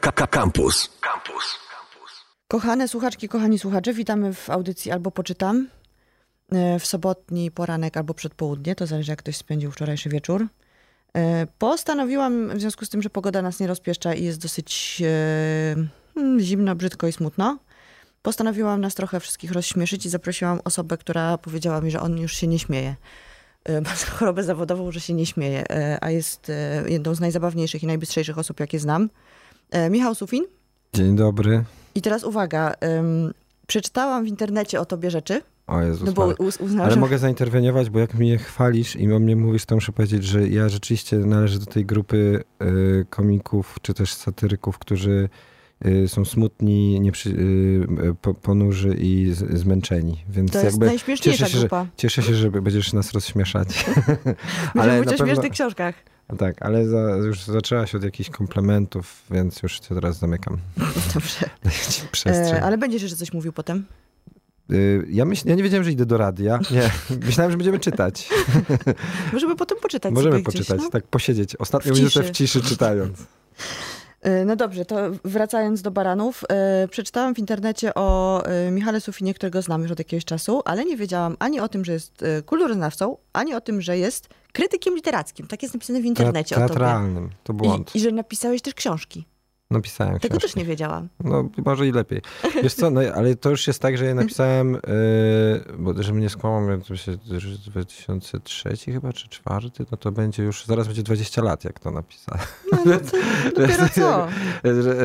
Campus. Campus. Kochane słuchaczki, kochani słuchacze, witamy w audycji Albo Poczytam e, w sobotni poranek albo przedpołudnie, to zależy jak ktoś spędził wczorajszy wieczór. E, Postanowiłam, w związku z tym, że pogoda nas nie rozpieszcza i jest dosyć e, hmm, zimno, brzydko i smutno, postanowiłam nas trochę wszystkich rozśmieszyć i zaprosiłam osobę, która powiedziała mi, że on już się nie śmieje. Ma chorobę zawodową, że się nie śmieje, a jest jedną z najzabawniejszych i najbystrzejszych osób, jakie znam. E, Michał Sufin. Dzień dobry. I teraz uwaga, ym, przeczytałam w internecie o tobie rzeczy, O Jezus no bo Maria. uz, uznałam, Ale że... mogę zainterweniować, bo jak mnie chwalisz i o mnie mówisz, to muszę powiedzieć, że ja rzeczywiście należę do tej grupy y, komików, czy też satyryków, którzy y, są smutni, nieprzy, y, po, ponurzy i z, zmęczeni. Więc To jest najśmieszniejsza cieszę się, że- grupa. cieszę się, że będziesz nas rozśmieszać. Mówić na pewno- śmiesznych książkach. Tak, ale za, już zaczęłaś od jakichś komplementów, więc już cię teraz zamykam. Dobrze. E, ale będziesz jeszcze coś mówił potem? Y, ja, myśl, ja nie wiedziałem, że idę do radia. Nie, myślałem, że będziemy czytać. Możemy potem poczytać Możemy sobie gdzieś, poczytać, no. tak posiedzieć. Ostatnią W minutę w ciszy czytając. E, No dobrze, to wracając do baranów. E, przeczytałam w internecie o e, Michale Sufinie, którego znam już od jakiegoś czasu, ale nie wiedziałam ani o tym, że jest kulturoznawcą, ani o tym, że jest krytykiem literackim. Tak jest napisane w internecie o tobie. Teatralnym. To błąd. I, I że napisałeś też książki. Napisałem Tego książkę. też nie wiedziałam. No, może i lepiej. Wiesz co, no, ale to już jest tak, że ja napisałem, yy, bo że mnie skłamał, ja to się że 2003 chyba, czy czwarty, no to będzie już, zaraz będzie 20 lat, jak to napisałem. No, no to dopiero co?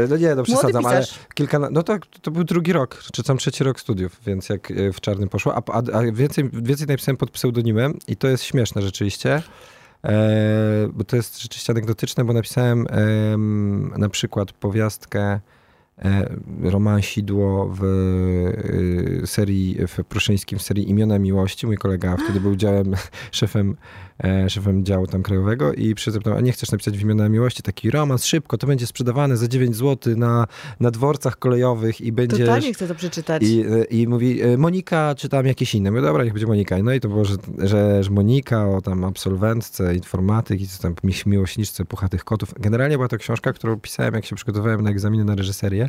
No nie, no przesadzam, ale kilka, no to, to był drugi rok, czy tam trzeci rok studiów, więc jak e, w czarnym poszło, a, a, a więcej, więcej napisałem pod pseudonimem i to jest śmieszne rzeczywiście, bo to jest rzeczywiście anegdotyczne, bo napisałem em, na przykład powiastkę e, romansidło w e, serii, w Pruszyńskim w serii Imiona Miłości. Mój kolega wtedy był działem, szefem, e, szefem działu tam krajowego i przyzepnął, a nie chcesz napisać w Imiona Miłości taki romans, szybko, to będzie sprzedawane za 9 zł na, na dworcach kolejowych i będziesz... Totalnie chcę to przeczytać. I, I mówi, e, Monika, czy tam jakieś inne. Mówię, dobra, niech będzie Monika. No i to było, że, że, że Monika o tam absolwentce informatyki, co tam miłośniczce puchatych kotów. Generalnie była to książka, którą pisałem, jak się przygotowywałem na egzaminy na reżyserię,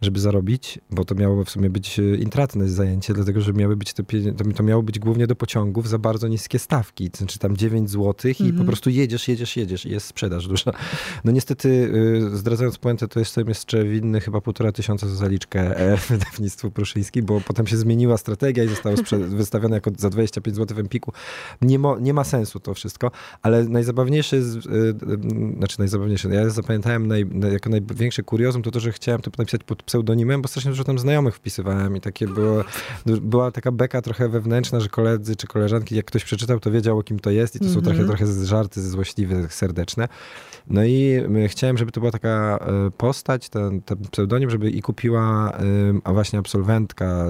żeby zarobić, bo to miało w sumie być e, intratne zajęcie, dlatego, że miały być te, to, miało być głównie do pociągów za bardzo niskie stawki, to znaczy tam 9 zł i po prostu jedziesz, jedziesz, jedziesz i jest sprzedaż duża. No niestety, y, zdradzając puentę, to jestem jeszcze winny chyba półtora tysiąca za zaliczkę e, wydawnictwu Pruszyńskim, bo potem się zmieniła strategia i zostało wystawione jako za 25 zł w Empiku. Nie, mo, nie ma sensu to wszystko, ale najzabawniejsze, jest, y, y, znaczy najzabawniejsze, ja zapamiętałem naj, jako największe kuriozum to to, że chciałem to napisać pod pseudonimem, bo strasznie dużo tam znajomych wpisywałem i takie było, była taka beka trochę wewnętrzna, że koledzy czy koleżanki, jak ktoś przeczytał, to wiedział, o kim to jest i to są Mhm. trochę, trochę żarty złośliwe, serdeczne. No i chciałem, żeby to była taka y, postać, ten, ten pseudonim, żeby i kupiła, a właśnie absolwentka,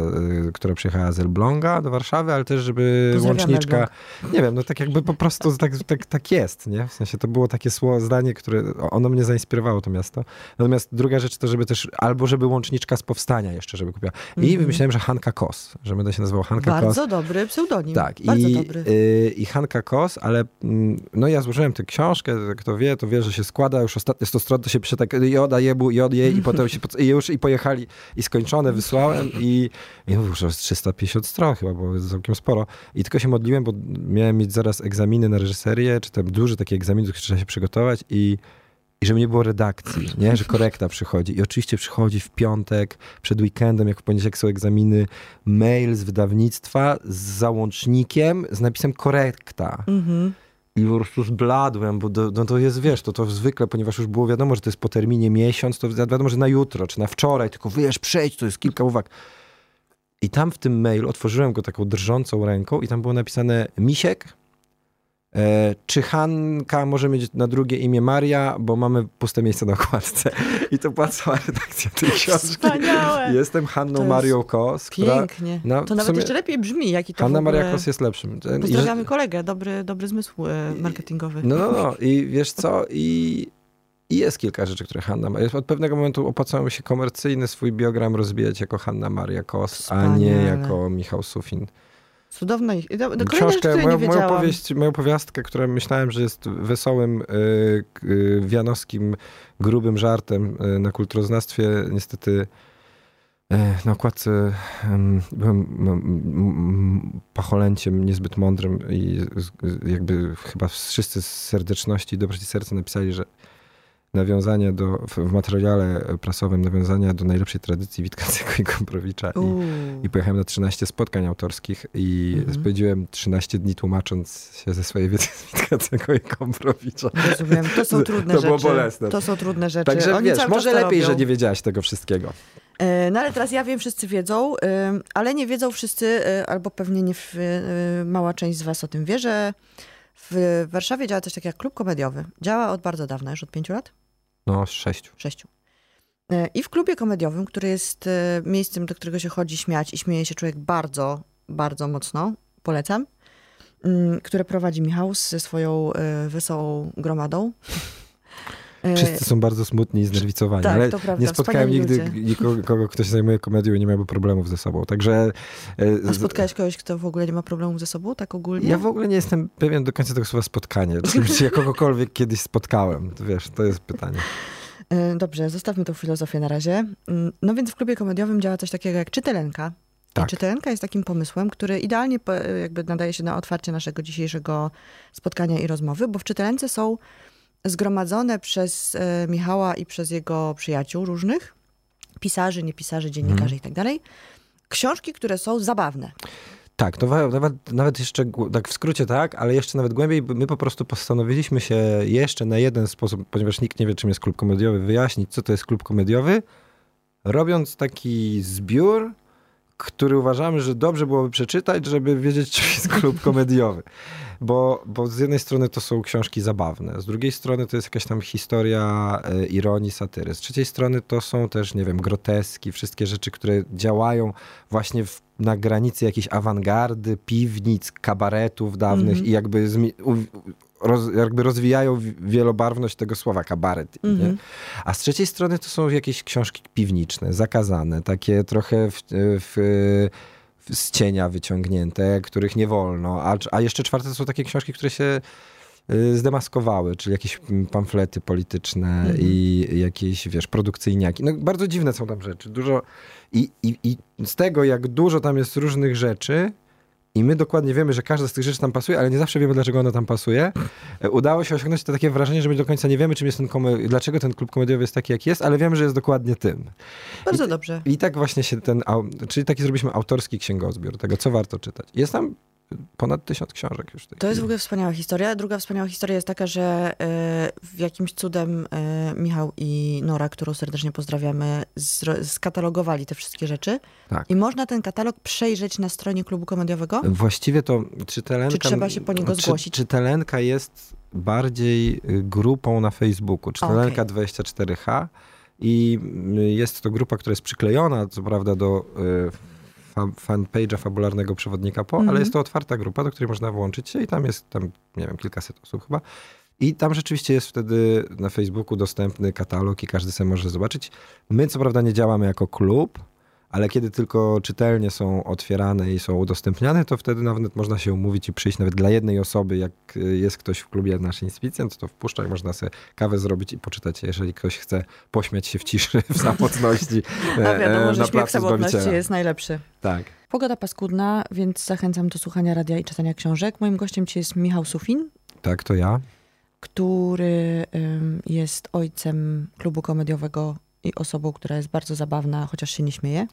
y, która przyjechała z Elbląga do Warszawy, ale też, żeby łączniczka, Elbląg. nie wiem, no tak jakby po prostu tak, tak, tak jest, nie? W sensie to było takie słowo, zdanie, które, ono mnie zainspirowało to miasto. Natomiast druga rzecz to, żeby też, albo żeby łączniczka z powstania jeszcze, żeby kupiła. I Mhm. wymyślałem, że Hanka Kos, że będę się nazywał Hanka Kos. Bardzo dobry pseudonim. Tak, Bardzo i, dobry. y, i Hanka Kos, ale mm, no ja złożyłem tę książkę, kto wie, to wie, że się składa, już ostatnie 100 stron to się pisze tak joda, jebu, jod, je i potem się, i już i pojechali i skończone, wysłałem i, i jest 350 stron chyba, bo jest całkiem sporo i tylko się modliłem, bo miałem mieć zaraz egzaminy na reżyserię, czy tam duży taki egzamin, do którego trzeba się przygotować i i żeby nie było redakcji, nie? że korekta przychodzi. I oczywiście przychodzi w piątek, przed weekendem, jak w poniedziałek są egzaminy, mail z wydawnictwa z załącznikiem z napisem korekta. Mhm. I po prostu zbladłem, bo do, no to jest, wiesz, to, to zwykle, ponieważ już było wiadomo, że to jest po terminie miesiąc, to wiadomo, że na jutro, czy na wczoraj, tylko wiesz, przejdź, to jest kilka uwag. I tam w tym mailu otworzyłem go taką drżącą ręką i tam było napisane Misiek, czy Hanka może mieć na drugie imię Maria, bo mamy puste miejsce na okładce. I to była cała redakcja tej książki. Wspaniałe. Jestem Hanną jest Marią Kos, która... Pięknie. no, to nawet sumie jeszcze lepiej brzmi, jaki to Hanna ogóle... Maria Kos jest lepszym. I że- Pozdrawiamy kolegę, dobry, dobry zmysł e, marketingowy. No, no, no. I wiesz co? I, I jest kilka rzeczy, które Hanna ma. Od pewnego momentu opłacało mi się komercyjny swój biogram rozbijać jako Hanna Maria Kos, a nie Wspaniale. jako Michał Sufin. Cudowna ich. Do, do Książkę, moją, moją, powieść, moją powiastkę, która myślałem, że jest wesołym, y, y, wianowskim, grubym żartem y, na kulturoznawstwie, niestety y, na okładce em, byłem pacholęciem niezbyt mądrym i jakby chyba wszyscy z serdeczności i dobroci serca napisali, że nawiązania do, w, materiale prasowym nawiązania do najlepszej tradycji Witkacego i Komprowicza i i pojechałem na 13 spotkań autorskich i Mhm. spędziłem 13 dni tłumacząc się ze swojej wiedzy z Witkacego i Komprowicza. Rozumiem. To są To trudne było rzeczy. bolesne. To są trudne rzeczy. Także Oni wiesz, może to lepiej, że robią. nie wiedziałaś tego wszystkiego. E, No ale teraz ja wiem, wszyscy wiedzą, ale nie wiedzą wszyscy, y, albo pewnie nie w, y, mała część z was o tym wie, że w Warszawie działa coś takiego jak klub komediowy. Działa od bardzo dawna, już od pięciu lat? No, z sześciu. Sześciu. E, I w klubie komediowym, który jest e, miejscem, do którego się chodzi śmiać i śmieje się człowiek bardzo, bardzo mocno, polecam, mm, które prowadzi Michał ze swoją e, wesołą gromadą. E, Wszyscy są bardzo smutni i znerwicowani, tak, ale to prawda, nie spotkałem nigdy ludzie. nikogo, kogo, kto się zajmuje komedią i nie miałby problemów ze sobą. Także e, A spotkałeś kogoś, kto w ogóle nie ma problemów ze sobą, tak ogólnie? ja w ogóle nie jestem pewien do końca tego słowa spotkanie. Czy, ja kogokolwiek kiedyś spotkałem? To wiesz, to jest pytanie. E, Dobrze, zostawmy tą filozofię na razie. Mm, No więc w klubie komediowym działa coś takiego jak czytelenka. Tak. I czytelenka jest takim pomysłem, który idealnie jakby nadaje się na otwarcie naszego dzisiejszego spotkania i rozmowy, bo w czytelence są zgromadzone przez e, Michała i przez jego przyjaciół różnych, pisarzy, niepisarzy, dziennikarzy Mhm. i tak dalej, książki, które są zabawne. Tak, to nawet, nawet jeszcze, tak w skrócie tak, ale jeszcze nawet głębiej, my po prostu postanowiliśmy się jeszcze na jeden sposób, ponieważ nikt nie wie, czym jest klub komediowy, wyjaśnić, co to jest klub komediowy, robiąc taki zbiór, który uważamy, że dobrze byłoby przeczytać, żeby wiedzieć, czym jest klub komediowy. Bo, bo z jednej strony to są książki zabawne, z drugiej strony to jest jakaś tam historia e, ironii, satyry. Z trzeciej strony to są też, nie wiem, groteski, wszystkie rzeczy, które działają właśnie w, na granicy jakiejś awangardy, piwnic, kabaretów dawnych Mhm. i jakby, zmi, u, roz, jakby rozwijają wi- wielobarwność tego słowa kabaret. Mhm. A z trzeciej strony to są jakieś książki piwniczne, zakazane, takie trochę w, w, z cienia wyciągnięte, których nie wolno. A, a jeszcze czwarte to są takie książki, które się y, zdemaskowały, czyli jakieś pamflety polityczne Mhm. i jakieś, wiesz, produkcyjniaki. No bardzo dziwne są tam rzeczy. Dużo i, i, i z tego, jak dużo tam jest różnych rzeczy, i my dokładnie wiemy, że każda z tych rzeczy tam pasuje, ale nie zawsze wiemy, dlaczego ona tam pasuje. E, Udało się osiągnąć to takie wrażenie, że my do końca nie wiemy, czym jest ten kome- dlaczego ten klub komediowy jest taki, jak jest, ale wiemy, że jest dokładnie tym. Bardzo I- dobrze. I tak właśnie się ten, czyli taki zrobiliśmy autorski księgozbiór tego, co warto czytać. Jest tam ponad tysiąc książek już. To jest w ogóle wspaniała historia. Druga wspaniała historia jest taka, że w jakimś cudem e, Michał i Nora, którą serdecznie pozdrawiamy, skatalogowali te wszystkie rzeczy. Tak. I można ten katalog przejrzeć na stronie klubu komediowego. Właściwie to czytelenka... Czy trzeba się po niego zgłosić? Czytelenka jest bardziej y, grupą na Facebooku. Czytelenka 24H i y, jest to grupa, która jest przyklejona, co prawda, do y, fa- fanpage'a fabularnego przewodnika po, Mhm. ale jest to otwarta grupa, do której można włączyć się i tam jest tam, nie wiem, kilkaset osób chyba. I tam rzeczywiście jest wtedy na Facebooku dostępny katalog i każdy sobie może zobaczyć. My co prawda nie działamy jako klub, ale kiedy tylko czytelnie są otwierane i są udostępniane, to wtedy nawet można się umówić i przyjść nawet dla jednej osoby, jak y, jest ktoś w klubie nasz inspicjent, to wpuszcza i można sobie kawę zrobić i poczytać, jeżeli ktoś chce pośmiać się w ciszy, w samotności A e, wiadomo, e, że na śmiech samotności jest najlepszy. Tak. Pogoda paskudna, więc zachęcam do słuchania radia i czytania książek. Moim gościem dzisiaj jest Michał Sufin, Tak, to ja. który jest ojcem klubu komediowego i osobą, która jest bardzo zabawna, chociaż się nie śmieje.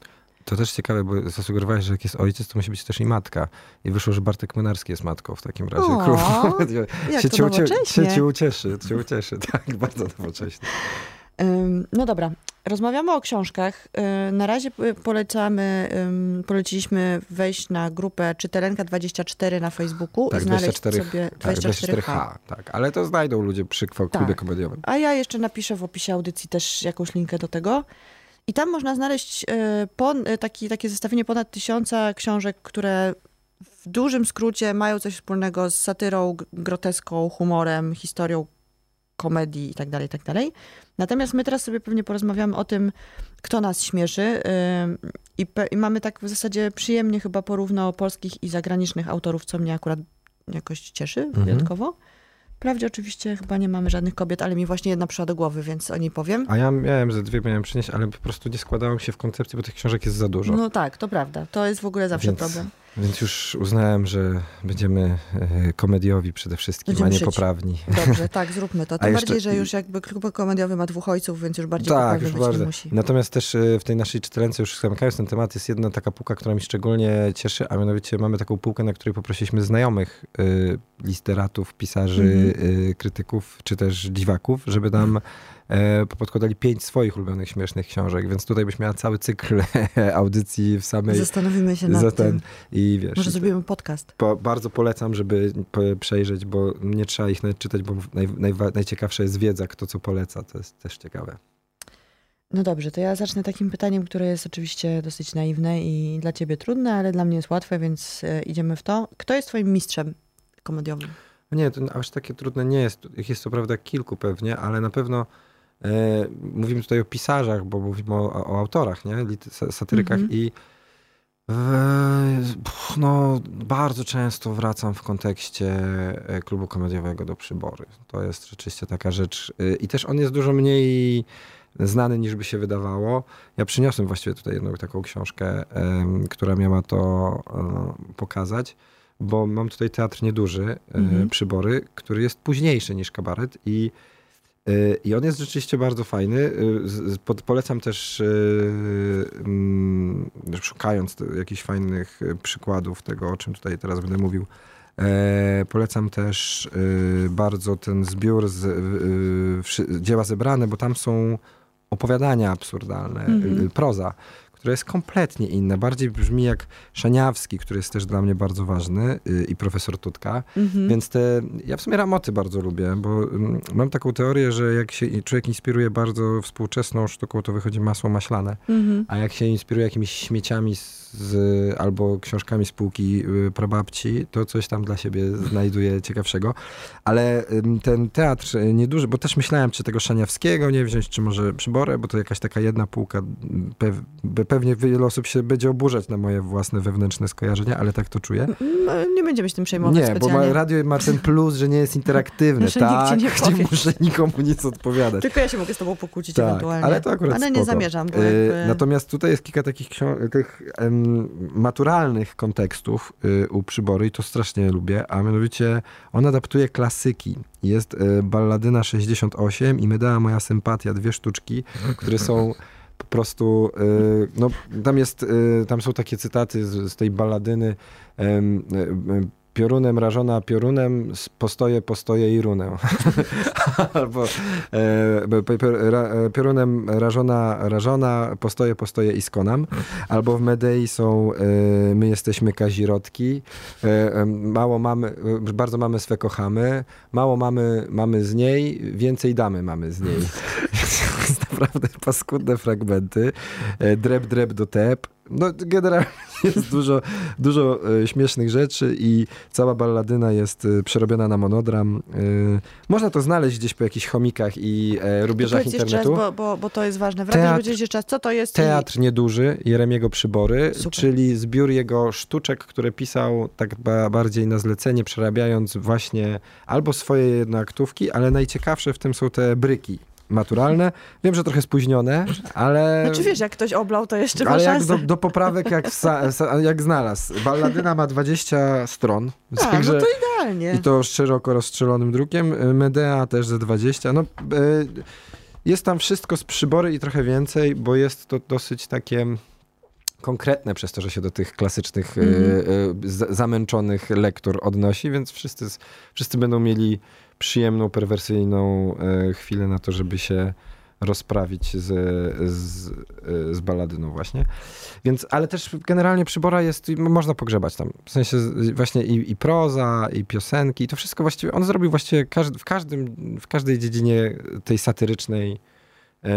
To też ciekawe, bo zasugerowałeś, że jak jest ojciec, to musi być też i matka. I wyszło, że Bartek Młynarski jest matką w takim razie. O, jak się to cię, ucie- się cię ucieszy, cię ucieszy. Tak, bardzo nowocześnie. No dobra, rozmawiamy o książkach. Na razie polecamy, poleciliśmy wejść na grupę Czytelenka24 na Facebooku Tak, i znaleźć 24, sobie tak, 24H. 24H. Tak, ale to znajdą ludzie przy Tak. klubie komediowym. A ja jeszcze napiszę w opisie audycji też jakąś linkę do tego. I tam można znaleźć y, pon, y, taki, takie zestawienie ponad tysiąca książek, które w dużym skrócie mają coś wspólnego z satyrą, groteską, humorem, historią komedii itd., tak itd. Natomiast my teraz sobie pewnie porozmawiamy o tym, kto nas śmieszy. y, I, I mamy tak w zasadzie przyjemnie chyba porówno polskich i zagranicznych autorów, co mnie akurat jakoś cieszy Mhm. wyjątkowo. Wprawdzie oczywiście chyba nie mamy żadnych kobiet, ale mi właśnie jedna przyszła do głowy, więc o niej powiem. A ja miałem ze dwie miałem przynieść, ale po prostu nie składałem się w koncepcji, bo tych książek jest za dużo. No tak, to prawda. To jest w ogóle zawsze Więc- problem. Więc już uznałem, że będziemy e, komediowi przede wszystkim, Będziemy a nie szyć. poprawni. Dobrze, tak, zróbmy to. Tym jeszcze- bardziej, że już jakby klub komediowy ma dwóch ojców, więc już bardziej Tak, już bardzo. nie musi. Natomiast też e, w tej naszej czytelence, już zamykając ten temat, jest jedna taka półka, która mi szczególnie cieszy, a mianowicie mamy taką półkę, na której poprosiliśmy znajomych y, literatów, pisarzy, Mhm. y, krytyków, czy też dziwaków, żeby nam e, podkładali pięć swoich ulubionych, śmiesznych książek, więc tutaj byś miała cały cykl audycji w samej... Zastanowimy się nad tym. I wiesz, Może zrobimy podcast. po, bardzo polecam, żeby przejrzeć, bo nie trzeba ich czytać, bo naj, najwa- najciekawsza jest wiedza, kto co poleca, to jest też ciekawe. No dobrze, to ja zacznę takim pytaniem, które jest oczywiście dosyć naiwne i dla ciebie trudne, ale dla mnie jest łatwe, więc e, idziemy w to. Kto jest twoim mistrzem komediowym? Nie, to aż takie trudne nie jest. Jest to prawda kilku pewnie, ale na pewno e, mówimy tutaj o pisarzach, bo mówimy o, o autorach, nie? Satyrykach Mhm. i e, no, bardzo często wracam w kontekście e, klubu komediowego do przybory. To jest rzeczywiście taka rzecz. e, I też on jest dużo mniej znany niż by się wydawało. Ja przyniosłem właściwie tutaj jedną taką książkę, która miała to e, pokazać, bo mam tutaj teatr nieduży, e, Mhm. przybory, który jest późniejszy niż kabaret i e, i on jest rzeczywiście bardzo fajny. Pod, polecam też, e, mm, szukając jakichś fajnych przykładów tego, o czym tutaj teraz będę mówił, e, polecam też bardzo ten zbiór z, dzieła zebrane, bo tam są opowiadania absurdalne, Mhm. e, proza, która jest kompletnie inna. Bardziej brzmi jak Szaniawski, który jest też dla mnie bardzo ważny e, i profesor Tutka. Mhm. Więc te, ja w sumie ramoty bardzo lubię, bo mm, mam taką teorię, że jak się człowiek inspiruje bardzo współczesną sztuką, to wychodzi masło maślane. Mhm. A jak się inspiruje jakimiś śmieciami z, z, albo książkami z półki y, prababci, to coś tam dla siebie znajduje ciekawszego. Ale ten teatr y, nieduży, bo też myślałem, czy tego Szaniawskiego nie wziąć, czy może Przyborę, bo to jakaś taka jedna półka. mm, Pew, be- pewnie wiele osób się będzie oburzać na moje własne wewnętrzne skojarzenia, ale tak to czuję. No, nie będziemy się tym przejmować Nie, bo specjalnie. ma, radio ma ten plus, że nie jest interaktywne, Że nikt ci tak? nie powie. muszę nikomu nic odpowiadać. Tylko ja się mogę z tobą pokłócić Tak, ewentualnie. ale to akurat Ale nie spoko. zamierzam, bo E, jakby... Natomiast tutaj jest kilka takich tych em, maturalnych kontekstów y, u Przybory i to strasznie lubię, a mianowicie on adaptuje klasyki. Jest y, Balladyna 68 i Medea Moja Sympatia, dwie sztuczki, które są prostu, y, no tam jest, y, tam są takie cytaty z, z tej balladyny em, y, Piorunem rażona piorunem, postoję, postoję i runę. Albo e, piorunem rażona, rażona, postoję, postoję i skonam. Albo w Medei są e, my jesteśmy kazirotki, e, mało mamy, bardzo mamy swe kochamy, mało mamy, mamy z niej, więcej damy mamy z niej. naprawdę paskudne fragmenty. Dreb, dreb do tep. No generalnie jest dużo, dużo e, śmiesznych rzeczy i cała balladyna jest e, przerobiona na monodram. E, można to znaleźć gdzieś po jakichś chomikach i rubieżach internetu. bo, bo, bo to jest ważne. Teatr- jeszcze raz, co to jest Teatr Nieduży Jeremiego Przybory, Super. czyli zbiór jego sztuczek, które pisał tak ba- bardziej na zlecenie, przerabiając właśnie albo swoje jednoaktówki, ale najciekawsze w tym są te bryki maturalne. Wiem, że trochę spóźnione, ale... Znaczy wiesz, jak ktoś oblał, to jeszcze Ale jak do, do poprawek, jak, jak znalazł. Balladyna ma 20 stron. A, także- no to idealnie. i to szeroko rozstrzelonym drukiem. Y, Medea też ze 20. No, y, jest tam wszystko z przybory i trochę więcej, bo jest to dosyć takie konkretne przez to, że się do tych klasycznych, y, y, z- zamęczonych lektur odnosi, więc wszyscy, wszyscy będą mieli przyjemną, perwersyjną y, chwilę na to, żeby się rozprawić z, z, y, z baladyną właśnie. Więc, ale też generalnie przybora jest, i można pogrzebać tam. W sensie właśnie i, i proza, i piosenki, to wszystko właściwie, on zrobił właściwie każd, w, każdym, w każdej dziedzinie tej satyrycznej e,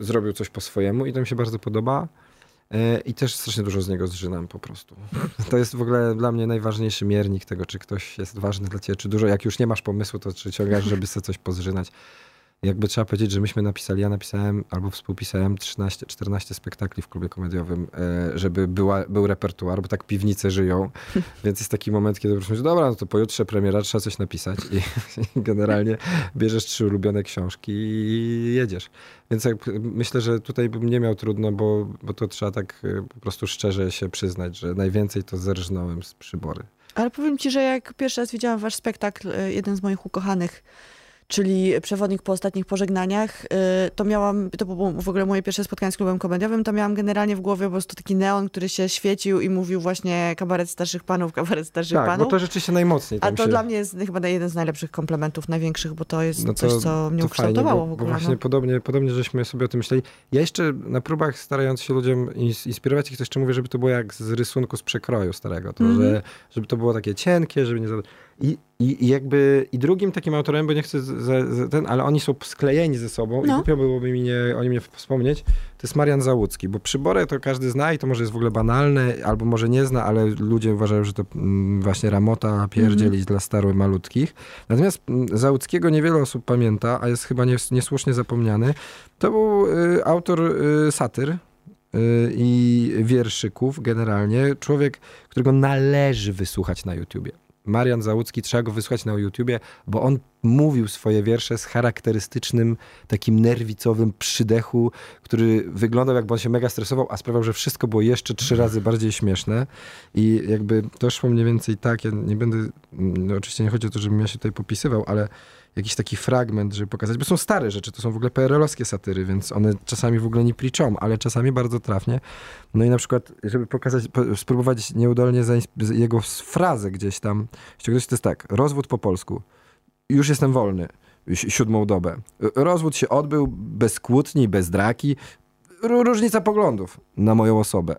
zrobił coś po swojemu i to mi się bardzo podoba. E, I też strasznie dużo z niego zżynam po prostu. To jest w ogóle dla mnie najważniejszy miernik tego, czy ktoś jest ważny dla ciebie, czy dużo. Jak już nie masz pomysłu, to czy ciągasz, żeby sobie coś pozżynać. Jakby trzeba powiedzieć, że myśmy napisali, ja napisałem albo współpisałem 13-14 spektakli w klubie komediowym, e, żeby była, był repertuar, bo tak piwnice żyją, więc jest taki moment, kiedy mówisz, dobra, no to pojutrze premiera, trzeba coś napisać i, i generalnie bierzesz trzy ulubione książki i jedziesz. Więc jak, myślę, że tutaj bym nie miał trudno, bo, bo to trzeba tak e, po prostu szczerze się przyznać, że najwięcej to zerżnąłem z przybory. Ale powiem ci, że jak pierwszy raz widziałam wasz spektakl, e, jeden z moich ukochanych, czyli przewodnik po ostatnich pożegnaniach, y, to miałam, to było w ogóle moje pierwsze spotkanie z klubem komediowym, to miałam generalnie w głowie po prostu taki neon, który się świecił i mówił właśnie kabaret starszych panów, kabaret starszych tak, panów. bo to rzeczywiście najmocniej. A to się... dla mnie jest chyba jeden z najlepszych komplementów, największych, bo to jest no to, coś, co mnie ukształtowało fajnie, bo, w ogóle. Bo właśnie no. podobnie, podobnie żeśmy sobie o tym myśleli. Ja jeszcze na próbach starając się ludziom inspirować ich, to jeszcze mówię, żeby to było jak z rysunku z przekroju starego, to, mm -hmm. że, żeby to było takie cienkie, żeby nie... I, i, jakby, i drugim takim autorem, bo nie chcę z, z, ten, ale oni są sklejeni ze sobą no. i głupio byłoby mi nie, o nim nie wspomnieć, to jest Marian Załucki, bo przyborę to każdy zna i to może jest w ogóle banalne, albo może nie zna, ale ludzie uważają, że to mm, właśnie ramota pierdzieli mm dla starych malutkich. Natomiast mm, Załuckiego niewiele osób pamięta, a jest chyba nies, niesłusznie zapomniany. To był y, autor y, satyr, y, i wierszyków generalnie. Człowiek, którego należy wysłuchać na YouTubie. Marian Załucki, trzeba go wysłać na YouTubie, bo on mówił swoje wiersze z charakterystycznym, takim nerwicowym przydechu, który wyglądał jakby on się mega stresował, a sprawiał, że wszystko było jeszcze trzy razy bardziej śmieszne. I jakby to szło mniej więcej tak, ja nie będę, no oczywiście nie chodzi o to, żebym ja się tutaj popisywał, ale jakiś taki fragment, żeby pokazać, bo są stare rzeczy, to są w ogóle PRL-owskie satyry, więc one czasami w ogóle nie pliczą, ale czasami bardzo trafnie. No i na przykład, żeby pokazać, spróbować nieudolnie jego frazę gdzieś tam ściągnąć, to jest tak, rozwód po polsku. Już jestem wolny siódmą dobę. Rozwód się odbył bez kłótni, bez draki. Różnica poglądów na moją osobę.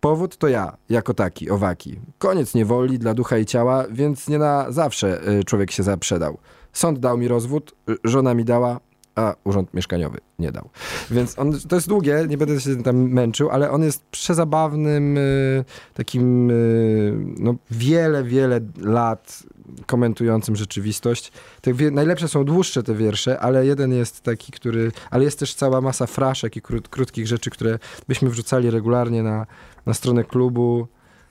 Powód to ja, jako taki, owaki. Koniec niewoli dla ducha i ciała, więc nie na zawsze y, człowiek się zaprzedał. Sąd dał mi rozwód, żona mi dała, a urząd mieszkaniowy nie dał. Więc on, to jest długie, nie będę się tam męczył, ale on jest przezabawnym, y, takim y, no, wiele, wiele lat komentującym rzeczywistość. Te najlepsze są dłuższe te wiersze, ale jeden jest taki, który, ale jest też cała masa fraszek i krót, krótkich rzeczy, które byśmy wrzucali regularnie na, na stronę klubu.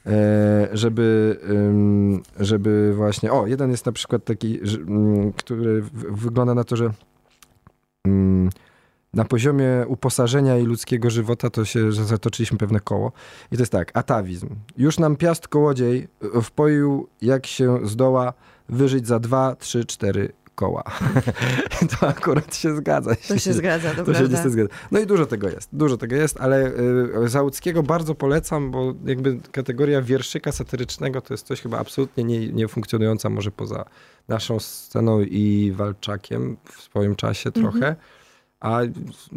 E, żeby, żeby właśnie. O, jeden jest na przykład taki, mm, który wygląda na to, że na poziomie uposażenia i ludzkiego żywota to się, że zatoczyliśmy pewne koło. I to jest tak, atawizm. Już nam piast kołodziej wpoił, jak się zdoła wyżyć za dwa, trzy, cztery koła. to akurat się zgadza. To się zgadza, to, to prawda. się zgadza. No i dużo tego jest, dużo tego jest, ale y, Załuckiego bardzo polecam, bo jakby kategoria wierszyka satyrycznego to jest coś chyba absolutnie nie, nie funkcjonująca może poza naszą sceną i Walczakiem w swoim czasie trochę. Mm -hmm. A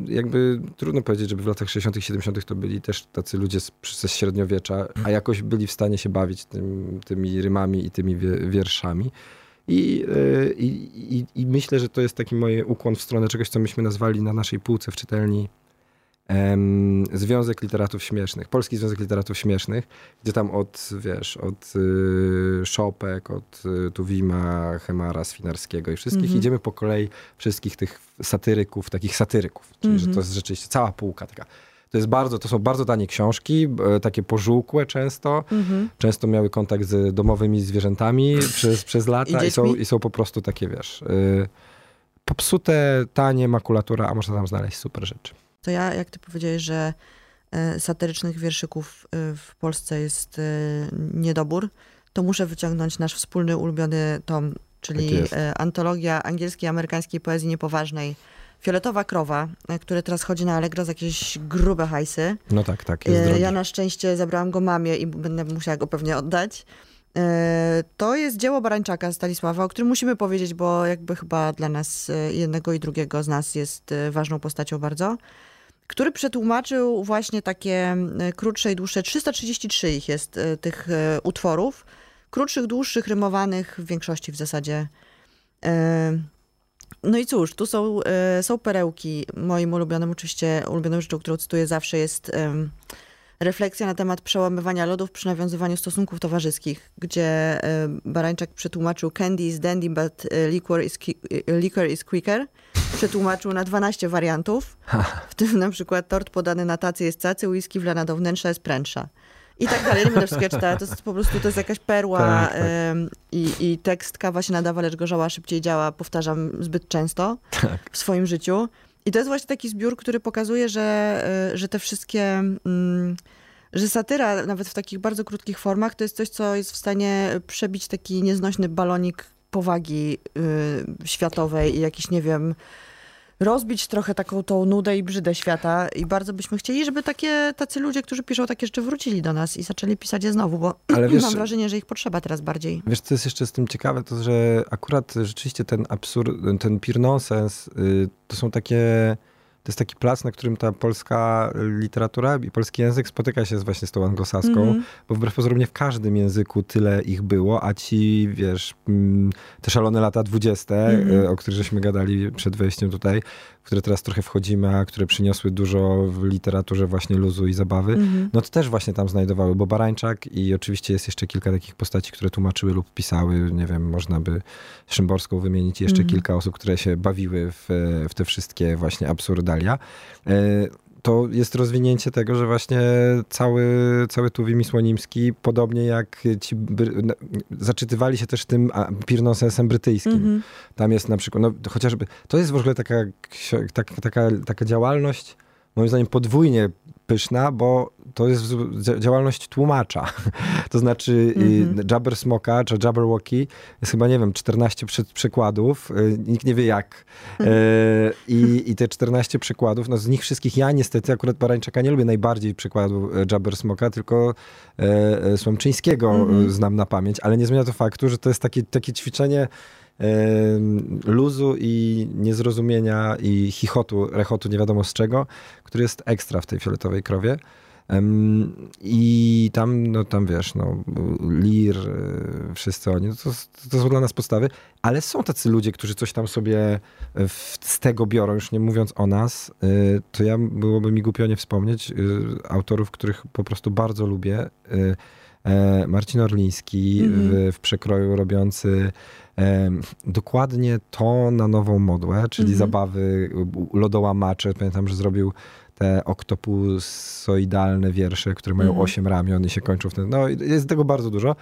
jakby trudno powiedzieć, żeby w latach 60., 70. to byli też tacy ludzie z, ze średniowiecza, a jakoś byli w stanie się bawić tym, tymi rymami i tymi wierszami. I, e, i, i, I, myślę, że to jest taki mój ukłon w stronę czegoś, co myśmy nazwali na naszej półce w czytelni Związek Literatów Śmiesznych, Polski Związek Literatów Śmiesznych, gdzie tam od, wiesz, od y, Szopek, od y, Tuwima, Chemara, Swinarskiego i wszystkich -hmm. idziemy po kolei wszystkich tych satyryków, takich satyryków. Czyli, że to mhm. jest rzeczywiście cała półka taka to jest bardzo, to są bardzo tanie książki, e, takie pożółkłe często. Mhm. Często miały kontakt z domowymi zwierzętami przez, przez lata i, i, są, i są po prostu takie, wiesz, yy, popsute, tanie makulatura, a można tam znaleźć super rzeczy. To ja, jak ty powiedziałeś, że y, satyrycznych wierszyków y, w Polsce jest y, niedobór, to muszę wyciągnąć nasz wspólny ulubiony tom, czyli tak antologia angielskiej, amerykańskiej poezji niepoważnej Fioletowa krowa, e, który teraz chodzi na Allegro za jakieś grube hajsy. No tak, tak. Jest e, drogi. Ja na szczęście zabrałam go mamie i będę musiała go pewnie oddać. E, to jest dzieło Barańczaka Stanisława, o którym musimy powiedzieć, bo jakby chyba dla nas jednego i drugiego z nas jest ważną postacią bardzo. Który przetłumaczył właśnie takie krótsze i dłuższe, 333 ich jest tych utworów. Krótszych, dłuższych, rymowanych, w większości w zasadzie. No i cóż, tu są, e, są perełki. Moim ulubionym, oczywiście, ulubioną rzeczą, którą cytuję zawsze jest refleksja na temat przełamywania lodów przy nawiązywaniu stosunków towarzyskich, gdzie e, Barańczak przetłumaczył candy is dandy, but e, liquor is, liquor is quicker. Przetłumaczył na 12 wariantów, w tym na przykład tort podany na tacy jest cacy, whisky wlana do wnętrza jest prędsza. I tak dalej. Nie będę wszystkiego czytała. To jest po prostu to jest jakaś perła Tak, tak. i, i tekst kawa się nadawa, lecz gorzała szybciej działa. Powtarzam zbyt często Tak. w swoim życiu. I to jest właśnie taki zbiór, który pokazuje, że, y, że te wszystkie... Mm, że satyra, nawet w takich bardzo krótkich formach, to jest coś, co jest w stanie przebić taki nieznośny balonik powagi y, światowej i jakiś, nie wiem, rozbić trochę taką tą nudę i brzydę świata. I bardzo byśmy chcieli, żeby takie, tacy ludzie, którzy piszą takie rzeczy, wrócili do nas i zaczęli pisać je znowu, bo wiesz- mam wrażenie, że ich potrzeba teraz bardziej. Wiesz, co jest jeszcze z tym ciekawe, to że akurat rzeczywiście ten absurd, ten pure nonsense, y, to są takie, to jest taki plac, na którym ta polska literatura i polski język spotyka się właśnie z tą anglosaską, Mhm. bo wbrew pozorom nie w każdym języku tyle ich było, a ci, wiesz, mm, te szalone lata dwudzieste, Mhm. y, o których żeśmy gadali przed wejściem tutaj, w które teraz trochę wchodzimy, a które przyniosły dużo w literaturze właśnie luzu i zabawy, Mhm. no to też właśnie tam znajdowały, bo Barańczak i oczywiście jest jeszcze kilka takich postaci, które tłumaczyły lub pisały, nie wiem, można by Szymborską wymienić i jeszcze Mhm. kilka osób, które się bawiły w, w te wszystkie właśnie absurdalia. E, To jest rozwinięcie tego, że właśnie cały, cały Tuwim Słonimski, podobnie jak ci zaczytywali się też tym a, pirnonsensem brytyjskim. Mhm. Tam jest na przykład, no chociażby, to jest w ogóle taka, tak, taka, taka działalność, moim zdaniem podwójnie pyszna, bo to jest działalność tłumacza. To znaczy Mhm. y, Jabber Smoka czy Jabberwocky jest chyba, nie wiem, 14 przy, przykładów, y, nikt nie wie jak. Mhm. Y, I, I te 14 przykładów, no z nich wszystkich ja niestety akurat Barańczaka nie lubię najbardziej przykładu Jabber Smoka, tylko e, Słomczyńskiego Mhm. y, znam na pamięć, ale nie zmienia to faktu, że to jest takie, takie ćwiczenie luzu i niezrozumienia i chichotu, rechotu nie wiadomo z czego, który jest ekstra w tej fioletowej krowie. I tam, no tam wiesz, no, Lir, y, wszyscy oni, no to, to są dla nas podstawy, ale są tacy ludzie, którzy coś tam sobie w, z tego biorą, już nie mówiąc o nas, y, to ja byłoby mi głupio nie wspomnieć autorów, których po prostu bardzo lubię. E, Marcin Orliński Mhm. w, w przekroju robiący dokładnie to na nową modłę, czyli Mhm. zabawy lodołamacze. Pamiętam, że zrobił te oktopusoidalne wiersze, które mają Mhm. osiem ramion i się kończą w ten. No, jest tego bardzo dużo.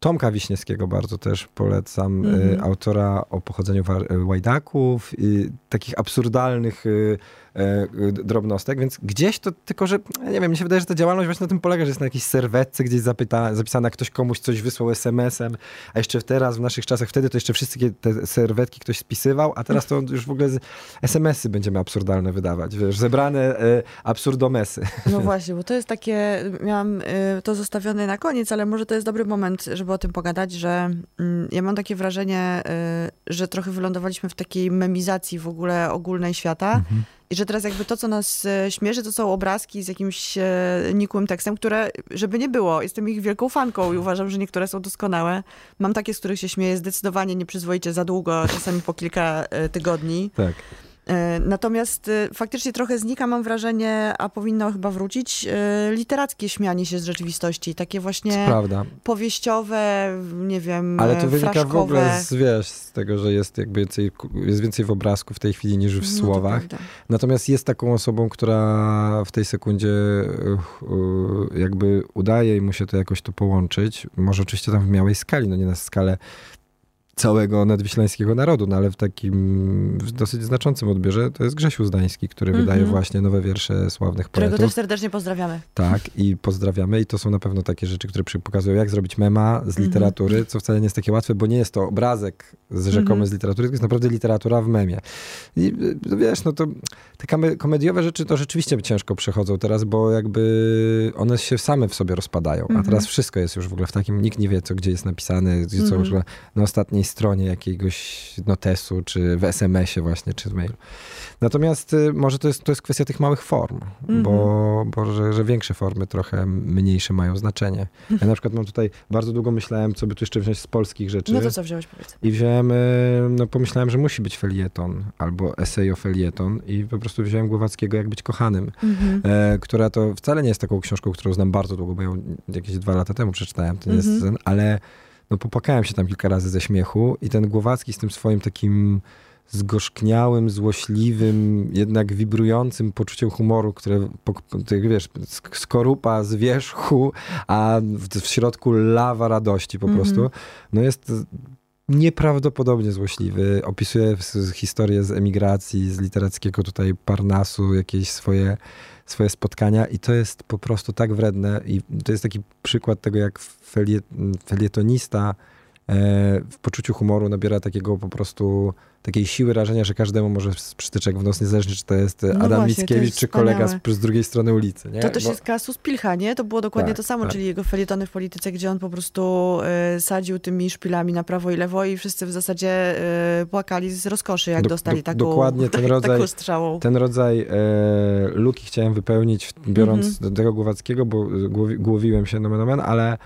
Tomka Wiśniewskiego bardzo też polecam, Mhm. y, autora o pochodzeniu y, Łajdaków, y, takich absurdalnych e, drobnostek, więc gdzieś to tylko, że nie wiem, mi się wydaje, że ta działalność właśnie na tym polega, że jest na jakiejś serwetce gdzieś zapyta, zapisana, ktoś komuś coś wysłał SMS-em, a jeszcze teraz, w naszych czasach, wtedy to jeszcze wszystkie te serwetki ktoś spisywał, a teraz to już w ogóle SMS-y będziemy absurdalne wydawać, wiesz, zebrane e, absurdomesy. No właśnie, bo to jest takie, miałam y, to zostawione na koniec, ale może to jest dobry moment, żeby o tym pogadać, że mm, ja mam takie wrażenie, y, że trochę wylądowaliśmy w takiej memizacji w ogóle ogólnej świata Mhm. I że teraz jakby to, co nas y, śmieszy, to są obrazki z jakimś y, nikłym tekstem, które, żeby nie było, jestem ich wielką fanką i uważam, że niektóre są doskonałe. Mam takie, z których się śmieję zdecydowanie nieprzyzwoicie za długo, czasami po kilka y, tygodni. Tak. E, Natomiast e, faktycznie trochę znika, mam wrażenie, a powinno chyba wrócić, e, literackie śmianie się z rzeczywistości. Takie właśnie powieściowe, nie wiem, Ale to wynika w fraszkowe. ogóle z, wiesz, z tego, że jest jakby więcej, jest więcej w obrazku w tej chwili niż w No, słowach. Natomiast jest taką osobą, która w tej sekundzie jakby udaje i mu się to jakoś to połączyć. Może oczywiście tam w małej skali, no nie na skalę całego nadwiślańskiego narodu, no ale w takim w dosyć znaczącym odbiorze to jest Grzesiu Zdański, który Mhm. wydaje właśnie nowe wiersze sławnych Którego poetów. też serdecznie pozdrawiamy. Tak, i pozdrawiamy. I to są na pewno takie rzeczy, które pokazują, jak zrobić mema z Mhm. literatury, co wcale nie jest takie łatwe, bo nie jest to obrazek z rzekomy Mhm. z literatury, tylko jest naprawdę literatura w memie. I y, no wiesz, no to te komediowe rzeczy to rzeczywiście ciężko przechodzą teraz, bo jakby one się same w sobie rozpadają. A Mhm. teraz wszystko jest już w ogóle w takim, nikt nie wie, co gdzie jest napisane, gdzie co Mhm. już na ostatniej stronie jakiegoś notesu, czy w SMS-ie właśnie, czy w mailu. Natomiast y, może to jest, to jest kwestia tych małych form, Mhm. bo, bo że, że większe formy trochę mniejsze mają znaczenie. Ja na przykład mam tutaj, bardzo długo myślałem, co by tu jeszcze wziąć z polskich rzeczy. No to co wziąłeś, powiedz? I wziąłem, e, no pomyślałem, że musi być felieton albo esej o felieton i po prostu wziąłem Głowackiego Jak być kochanym, Mhm. e, która to wcale nie jest taką książką, którą znam bardzo długo, bo ją jakieś dwa lata temu przeczytałem, to nie jest Mhm. ten, ale no popłakałem się tam kilka razy ze śmiechu i ten Głowacki z tym swoim takim zgorzkniałym, złośliwym, jednak wibrującym poczuciem humoru, które, tak wiesz, sk- skorupa z wierzchu, a w, w środku lawa radości po Mhm. prostu, no jest nieprawdopodobnie złośliwy. Opisuje historię z emigracji, z literackiego tutaj Parnasu, jakieś swoje, swoje spotkania i to jest po prostu tak wredne i to jest taki przykład tego, jak felie, felietonista w poczuciu humoru nabiera takiego po prostu takiej siły rażenia, że każdemu może z przytyczek w nos, niezależnie czy to jest No Adam właśnie, Mickiewicz, czy kolega z, z drugiej strony ulicy. Nie? To też Bo- jest kasus Pilcha, nie? To było dokładnie Tak, to samo, tak. czyli jego felietony w polityce, gdzie on po prostu e, sadził tymi szpilami na prawo i lewo i wszyscy w zasadzie e, płakali z rozkoszy, jak Do- dostali do- taką, dokładnie ten rodzaj-. Ten rodzaj e, luki chciałem wypełnić, biorąc Mhm. do tego Głowackiego, bo głowi, głowiłem się nomen omen, ale e,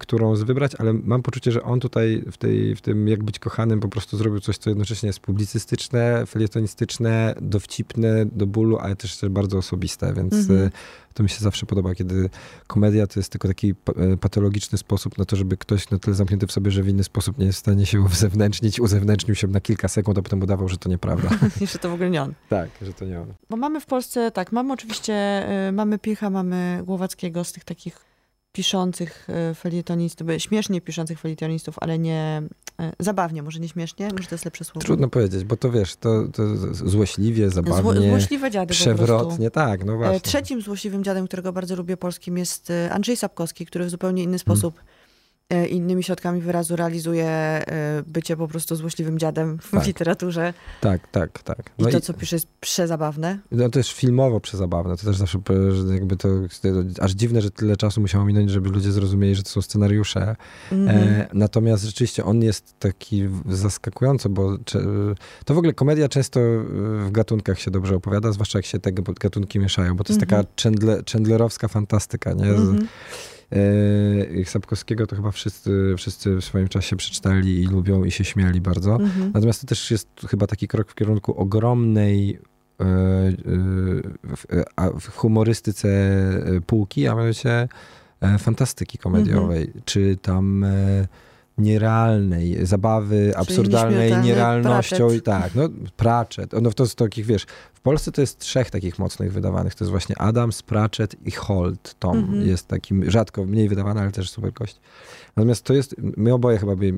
którą z wybrać, ale mam poczucie, że on tutaj w, tej, w tym Jak być kochanym po prostu zrobił coś, co jednocześnie jest publicystyczne, felietonistyczne, dowcipne do bólu, ale też, też bardzo osobiste, więc Mhm. e, to mi się zawsze podoba, kiedy komedia to jest tylko taki e, patologiczny sposób na to, żeby ktoś na tyle zamknięty w sobie, że w inny sposób nie jest w stanie się uzewnętrznić, uzewnętrznił się na kilka sekund, a potem udawał, że to nieprawda. Jeszcze to w ogóle nie on. tak, że to nie on. Bo mamy w Polsce, tak, mamy oczywiście, mamy Pilcha, mamy Głowackiego z tych takich piszących y, felietonistów, śmiesznie piszących felietonistów, ale nie, y, zabawnie, może nie śmiesznie, może to jest lepsze słowo. Trudno powiedzieć, bo to wiesz, to, to złośliwie, Zło, zabawnie, złośliwe dziady przewrotnie, tak, no E, właśnie. Trzecim złośliwym dziadem, którego bardzo lubię polskim jest e, Andrzej Sapkowski, który w zupełnie Hmm. inny sposób, e, innymi środkami wyrazu realizuje e, bycie po prostu złośliwym dziadem w Tak. literaturze. Tak, tak, tak. I No to, co pisze, jest przezabawne. No też filmowo przezabawne. To też zawsze że jakby to, to aż dziwne, że tyle czasu musiało minąć, żeby ludzie zrozumieli, że to są scenariusze. Mhm. E, natomiast rzeczywiście on jest taki zaskakująco, bo cze- to w ogóle komedia często w gatunkach się dobrze opowiada, zwłaszcza jak się te gatunki mieszają, bo to jest Mhm. taka Chandler, Chandlerowska fantastyka, nie? Z, Mhm. e, Sapkowskiego to chyba wszyscy, wszyscy w swoim czasie przeczytali i lubią i się śmiali bardzo. Mhm. Natomiast to też jest chyba taki krok w kierunku ogromnej e, e, w, humorystyce e, półki, a mianowicie e, fantastyki komediowej, Mhm. czy tam e, nierealnej, zabawy absurdalnej nierealnością Pratchett. i tak, no Pratchett, no to z takich, wiesz, w Polsce to jest trzech takich mocnych wydawanych, to jest właśnie Adams, Pratchett i Holt, Tom Mhm. jest takim rzadko, mniej wydawany, ale też super gość. Natomiast to jest, my oboje chyba, by,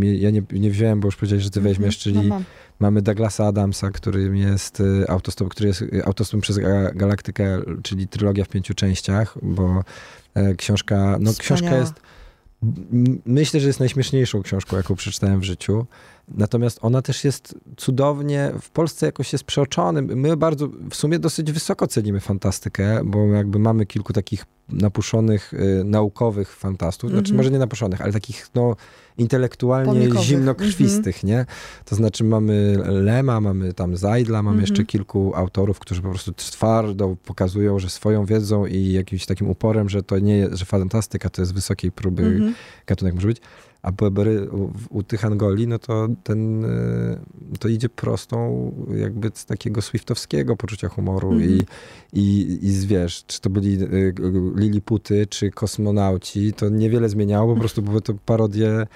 ja nie, nie wziąłem, bo już powiedziałeś, że ty weźmiesz, czyli No mam. Mamy Douglasa Adamsa, którym jest y, autostop, który jest y, autostopem przez Ga- Galaktykę, czyli trylogia w pięciu częściach, bo e, książka, no książka Wspaniała. jest, m- myślę, że jest najśmieszniejszą książką, jaką przeczytałem w życiu. Natomiast ona też jest cudownie, w Polsce jakoś jest przeoczony. My bardzo, w sumie dosyć wysoko cenimy fantastykę, bo jakby mamy kilku takich napuszonych, y, naukowych fantastów, znaczy Mhm. może nie napuszonych, ale takich no intelektualnie Pomnikowych. zimnokrwistych, nie? To znaczy mamy Lema, mamy tam Zajdla, mamy Mhm. jeszcze kilku autorów, którzy po prostu twardo pokazują, że swoją wiedzą i jakimś takim uporem, że to nie jest, że fantastyka to jest wysokiej próby Mhm. gatunek może być, a Bebery u, u tych Angoli, no to ten, y, to idzie prostą jakby z takiego swiftowskiego poczucia humoru Mhm. i, i, i z, wiesz, czy to byli y, Liliputy, czy kosmonauci, to niewiele zmieniało, po prostu były to parodie,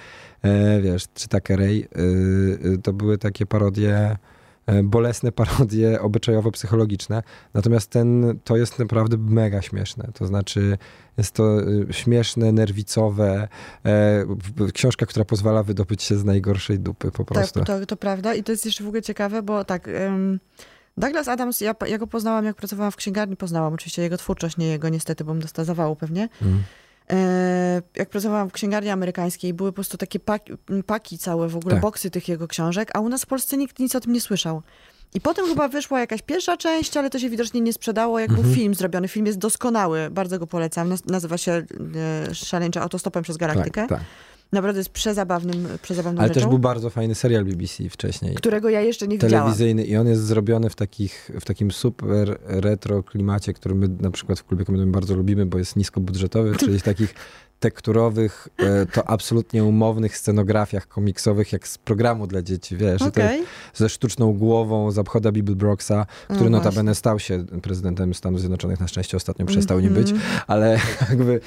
e, wiesz, czy Takerej, y, y, to były takie parodie bolesne parodie obyczajowo-psychologiczne. Natomiast ten, to jest naprawdę mega śmieszne. To znaczy, jest to y, śmieszne, nerwicowe, e, książka, która pozwala wydobyć się z najgorszej dupy po prostu. Tak, to, to prawda. I to jest jeszcze w ogóle ciekawe, bo tak. ym, Douglas Adams, ja, ja go poznałam, jak pracowałam w księgarni, poznałam oczywiście jego twórczość, nie jego niestety, bo bym dostała zawału pewnie. Mm. E, jak pracowałam w księgarni amerykańskiej, były po prostu takie paki, paki całe, w ogóle Tak. boksy tych jego książek, a u nas w Polsce nikt nic o tym nie słyszał. I potem chyba wyszła jakaś pierwsza część, ale to się widocznie nie sprzedało, jak Mhm. był film zrobiony. Film jest doskonały, bardzo go polecam. Naz- Nazywa się e, Szaleńcza autostopem przez galaktykę. Tak, tak. Naprawdę jest przezabawnym, przezabawną Ale rzeczą, też był bardzo fajny serial BBC wcześniej. którego ja jeszcze nie widziałam. telewizyjny i on jest zrobiony w, takich, w takim super retro klimacie, który my na przykład w klubie komediowym bardzo lubimy, bo jest niskobudżetowy, czyli takich tekturowych, e, to absolutnie umownych scenografiach komiksowych, jak z programu dla dzieci, wiesz, Okej. ze sztuczną głową z obchoda Bill Brooksa, który No notabene stał się prezydentem Stanów Zjednoczonych, na szczęście ostatnio przestał nim być, Mhm. ale jakby,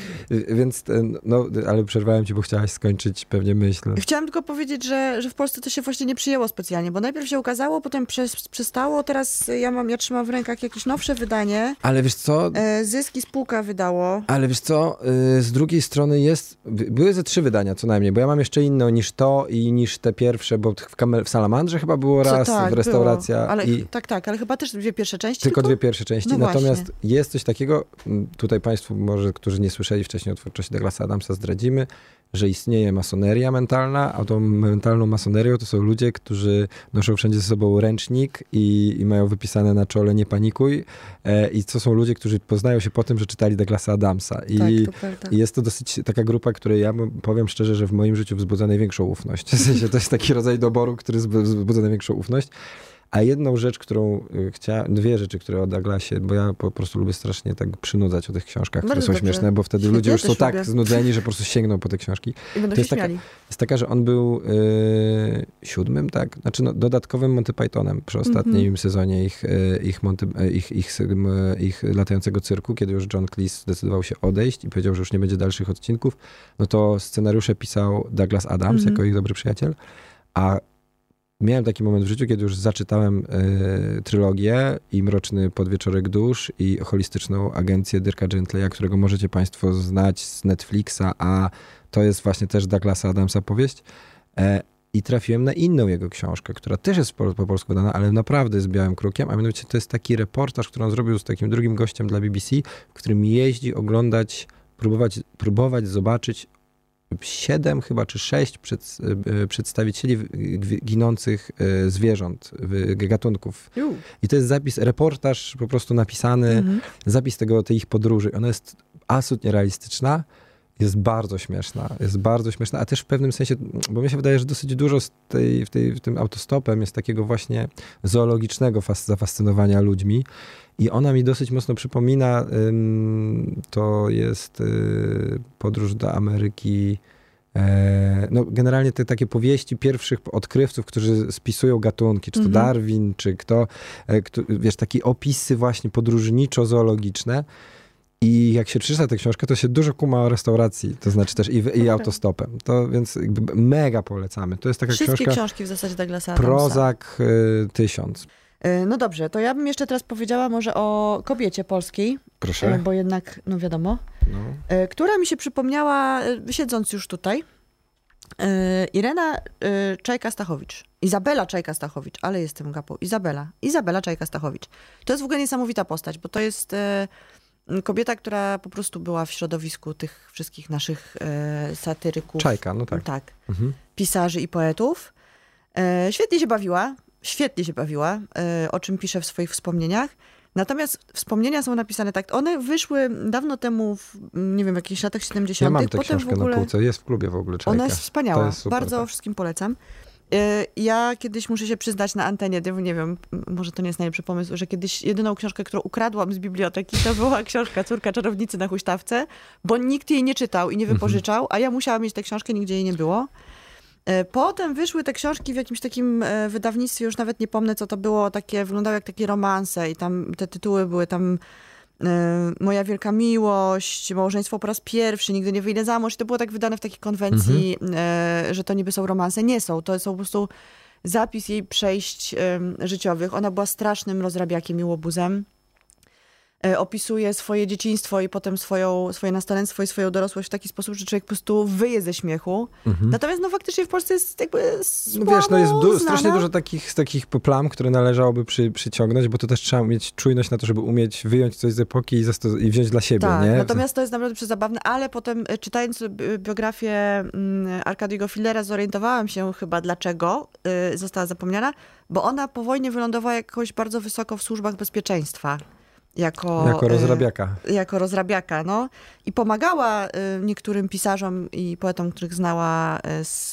więc ten, no, ale przerwałem ci, bo chciałaś skończyć pewnie myśl. Chciałam tylko powiedzieć, że, że w Polsce to się właśnie nie przyjęło specjalnie, bo najpierw się ukazało, potem przestało, teraz ja mam, ja trzymam w rękach jakieś nowsze wydanie. Ale wiesz co, E, Zyski spółka wydało. Ale wiesz co, y, z drugiej strony jest, by- były ze trzy wydania co najmniej, bo ja mam jeszcze inne niż to i niż te pierwsze, bo w, w Salamandrze chyba było Co, raz, tak, w restauracja Było. Ale, i Tak, tak, ale chyba też dwie pierwsze części. tylko dwie pierwsze części. No Natomiast właśnie. jest coś takiego, tutaj państwu może, którzy nie słyszeli wcześniej o twórczości Douglasa Adamsa zdradzimy, że istnieje masoneria mentalna, a tą mentalną masonerią to są ludzie, którzy noszą wszędzie ze sobą ręcznik i, i mają wypisane na czole nie panikuj e, i to są ludzie, którzy poznają się po tym, że czytali Douglasa Adamsa i Tak, to prawda. i jest to dosyć taka grupa, której ja powiem szczerze, że w moim życiu wzbudza największą ufność. W sensie to jest taki rodzaj doboru, który zb- wzbudza największą ufność. A jedną rzecz, którą y, chciałem, dwie rzeczy, które o Douglasie, bo ja po prostu lubię strasznie tak przynudzać o tych książkach, które Bardzo są dobrze. śmieszne, bo wtedy ludzie już są tak lubię. znudzeni, że po prostu sięgną po te książki. I będą to się jest taka-. Jest taka, że on był y, siódmym, tak? Znaczy no, dodatkowym Monty Pythonem przy ostatnim Mhm. sezonie ich, y, ich, Monty, y, ich, ich, ich, latającego cyrku, kiedy już John Cleese zdecydował się odejść i powiedział, że już nie będzie dalszych odcinków, no to scenariusze pisał Douglas Adams Mhm. jako ich dobry przyjaciel, a miałem taki moment w życiu, kiedy już zaczytałem y, trylogię i Mroczny Podwieczorek Dusz i holistyczną agencję Dirka Gentleya, którego możecie państwo znać z Netflixa, a to jest właśnie też Douglasa Adamsa powieść. E, I trafiłem na inną jego książkę, która też jest po, po polsku wydana, ale naprawdę z białym krukiem, a mianowicie to jest taki reportaż, który on zrobił z takim drugim gościem dla BBC, w którym jeździ oglądać, próbować, próbować zobaczyć siedem chyba czy sześć przed, e, przedstawicieli ginących e, zwierząt, gatunków. I to jest zapis, reportaż po prostu napisany, Mhm. zapis tego, tej ich podróży. Ona jest absolutnie realistyczna, jest bardzo śmieszna, jest bardzo śmieszna, a też w pewnym sensie, bo mi się wydaje, że dosyć dużo z tej, w, tej, w tym autostopem jest takiego właśnie zoologicznego fas- zafascynowania ludźmi i ona mi dosyć mocno przypomina, ym, to jest y, podróż do Ameryki, E, no, generalnie te takie powieści pierwszych odkrywców, którzy spisują gatunki, czy to Mhm. Darwin, czy kto, e, kto, wiesz, takie opisy właśnie podróżniczo-zoologiczne. I jak się przeczyta tę książkę, to się dużo kuma o restauracji, to znaczy też i, i autostopem. To więc mega polecamy. To jest taka Wszystkie książka książki w zasadzie Douglasa Adamsa. Prozak y, tysiąc. E, No dobrze, to ja bym jeszcze teraz powiedziała może o kobiecie polskiej, Proszę. bo jednak, no wiadomo, No. e, która mi się przypomniała, siedząc już tutaj. Irena Czajka-Stachowicz. Izabela Czajka-Stachowicz, ale jestem gapą. Izabela. Izabela Czajka-Stachowicz. To jest w ogóle niesamowita postać, bo to jest kobieta, która po prostu była w środowisku tych wszystkich naszych e, satyryków. Czajka, no tak. Tak. Mhm. pisarzy i poetów. E, świetnie się bawiła, świetnie się bawiła, e, o czym pisze w swoich wspomnieniach. Natomiast wspomnienia są napisane tak, one wyszły dawno temu, w, nie wiem, w jakichś latach 70. Ja mam tę Potem w książkę ogóle... na półce, jest w klubie w ogóle Czajka. Ona jest wspaniała. Jest super, Bardzo tak. wszystkim polecam. E, Ja kiedyś muszę się przyznać na antenie, nie wiem, może to nie jest najlepszy pomysł, że kiedyś jedyną książkę, którą ukradłam z biblioteki, to była książka Córka czarownicy na huśtawce, bo nikt jej nie czytał i nie Mhm. wypożyczał, a ja musiałam mieć tę książkę, nigdzie jej nie było. E, Potem wyszły te książki w jakimś takim e, wydawnictwie, już nawet nie pomnę co to było, takie wyglądały jak takie romanse i tam te tytuły były tam Moja wielka miłość, Małżeństwo po raz pierwszy, Nigdy nie wyjdę za mąż. I to było tak wydane w takiej konwencji, e, że to niby są romanse. Nie są, to są po prostu zapis jej przejść życiowych. Ona była strasznym rozrabiakiem i łobuzem. E, Opisuje swoje dzieciństwo i potem swoją, swoje nastolenstwo i swoją dorosłość w taki sposób, że człowiek po prostu wyje ze śmiechu. Natomiast no faktycznie w Polsce jest jakby Mhm. No słabo wiesz, no jest du- strasznie dużo takich, takich plam, które należałoby przy, przyciągnąć, bo to też trzeba mieć czujność na to, żeby umieć wyjąć coś z epoki i, zasto- i wziąć dla siebie, Tak, nie? natomiast to jest naprawdę przezabawne, ale potem e, czytając bi- biografię mm, Arkadiego Fillera zorientowałam się chyba dlaczego y, została zapomniana, bo ona po wojnie wylądowała jakoś bardzo wysoko w służbach bezpieczeństwa. Jako, Jako e, rozrabiaka. jako rozrabiaka, no. I pomagała y, niektórym pisarzom i poetom, których znała y, z,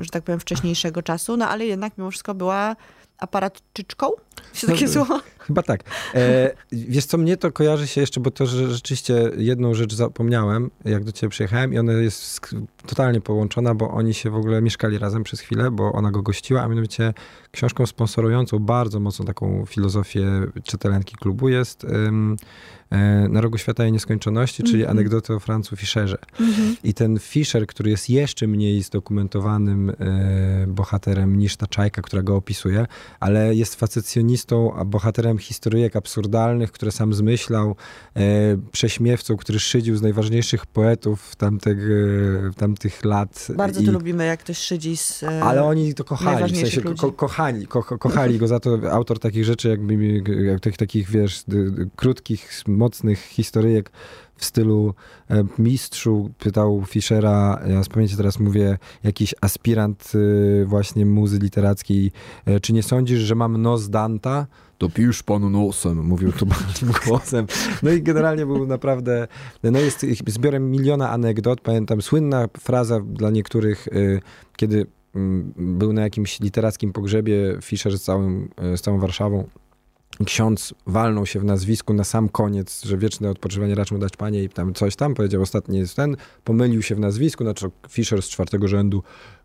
że tak powiem, wcześniejszego czasu, no ale jednak mimo wszystko była aparatczyczką? Się No, takie słowo? Chyba tak. E, wiesz co, mnie to kojarzy się jeszcze, bo to że rzeczywiście jedną rzecz zapomniałem, jak do ciebie przyjechałem i ona jest totalnie połączona, bo oni się w ogóle mieszkali razem przez chwilę, bo ona go gościła, a mianowicie książką sponsorującą bardzo mocno taką filozofię czytelenki klubu jest ym, e, Na rogu świata i nieskończoności, czyli Mhm. anegdoty o Francu Fischerze. Mhm. I ten Fischer, który jest jeszcze mniej zdokumentowanym e, bohaterem niż ta czajka, która go opisuje, ale jest facecjonistą, a bohaterem historyjek absurdalnych, które sam zmyślał, e, prześmiewcą, który szydził z najważniejszych poetów tamtych, e, tamtych lat. Bardzo I, to lubimy, jak ktoś szydzi z... e, ale oni to kochali, w sensie ko kochali, ko kochali go za to. Autor takich rzeczy, jakby jak, tak, takich, wiesz, krótkich, mocnych historyjek w stylu e, mistrzu, pytał Fischera, ja z pamięci teraz mówię, jakiś aspirant e, właśnie muzy literackiej, e, czy nie sądzisz, że mam nos Danta? To pisz panu nosem, mówił tu bardzo głosem. No i generalnie był naprawdę, no jest zbiorem miliona anegdot. Pamiętam słynna fraza dla niektórych, y, kiedy mm, był na jakimś literackim pogrzebie Fischer z, całym, y, z całą Warszawą. Ksiądz walnął się w nazwisku na sam koniec, że wieczne odpoczywanie racz mu dać panie i tam coś tam, powiedział ostatni jest ten, pomylił się w nazwisku, znaczy Fischer z czwartego rzędu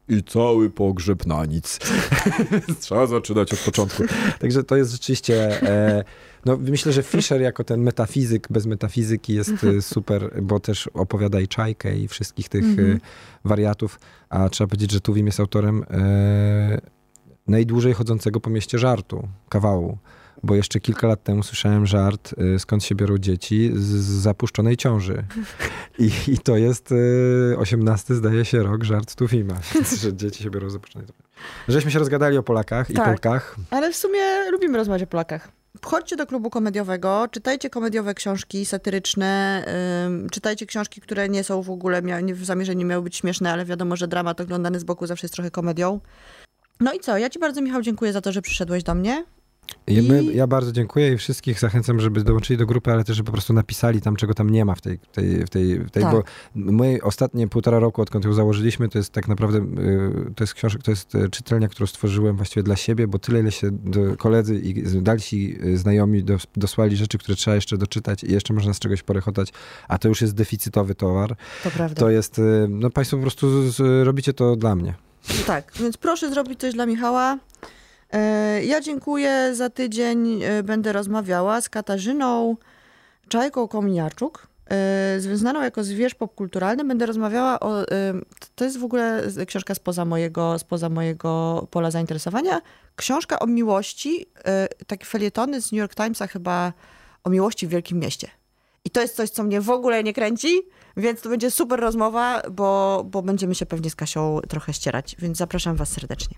i cały pogrzeb na nic. Trzeba zaczynać od początku. Także to jest rzeczywiście, e, no myślę, że Fischer jako ten metafizyk bez metafizyki jest e, super, bo też opowiada i Czajkę i wszystkich tych Mhm. e, wariatów, a trzeba powiedzieć, że Tuwim jest autorem e, najdłużej chodzącego po mieście żartu, kawału. Bo jeszcze kilka lat temu słyszałem żart, y, skąd się biorą dzieci z, zapuszczonej ciąży. I, I to jest y, 18, zdaje się, rok żart Tuwima, więc że dzieci się biorą z zapuszczonej ciąży. Żeśmy się rozgadali o Polakach i Tak. Polkach. Ale w sumie lubimy rozmawiać o Polakach. Chodźcie do klubu komediowego, czytajcie komediowe książki satyryczne, ym, czytajcie książki, które nie są w ogóle, mia- w zamierzeniu miały być śmieszne, ale wiadomo, że dramat oglądany z boku zawsze jest trochę komedią. No i co, ja ci bardzo Michał dziękuję za to, że przyszedłeś do mnie. Ja, my, I- ja bardzo dziękuję i wszystkich zachęcam, żeby dołączyli do grupy, ale też, żeby po prostu napisali tam, czego tam nie ma w tej, w tej, w tej, w tej Tak. bo my ostatnie półtora roku, odkąd ją założyliśmy, to jest tak naprawdę, y, to jest książka, to jest y, czytelnia, którą stworzyłem właściwie dla siebie, bo tyle, ile się koledzy i dalsi y, znajomi dos, dosłali rzeczy, które trzeba jeszcze doczytać i jeszcze można z czegoś porechotać, a to już jest deficytowy towar. To prawda. To jest, no państwo po prostu z, z, robicie to dla mnie. Tak, więc proszę zrobić coś dla Michała. E, Ja dziękuję. Za tydzień e, będę rozmawiała z Katarzyną Czajką Kominiarczuk, e, znaną jako zwierz popkulturalny. Będę rozmawiała o... To jest w ogóle książka spoza mojego, spoza mojego pola zainteresowania. Książka o miłości, takie felietony z New York Timesa chyba o miłości w wielkim mieście. I to jest coś, co mnie w ogóle nie kręci, więc to będzie super rozmowa, bo, bo będziemy się pewnie z Kasią trochę ścierać, więc zapraszam was serdecznie.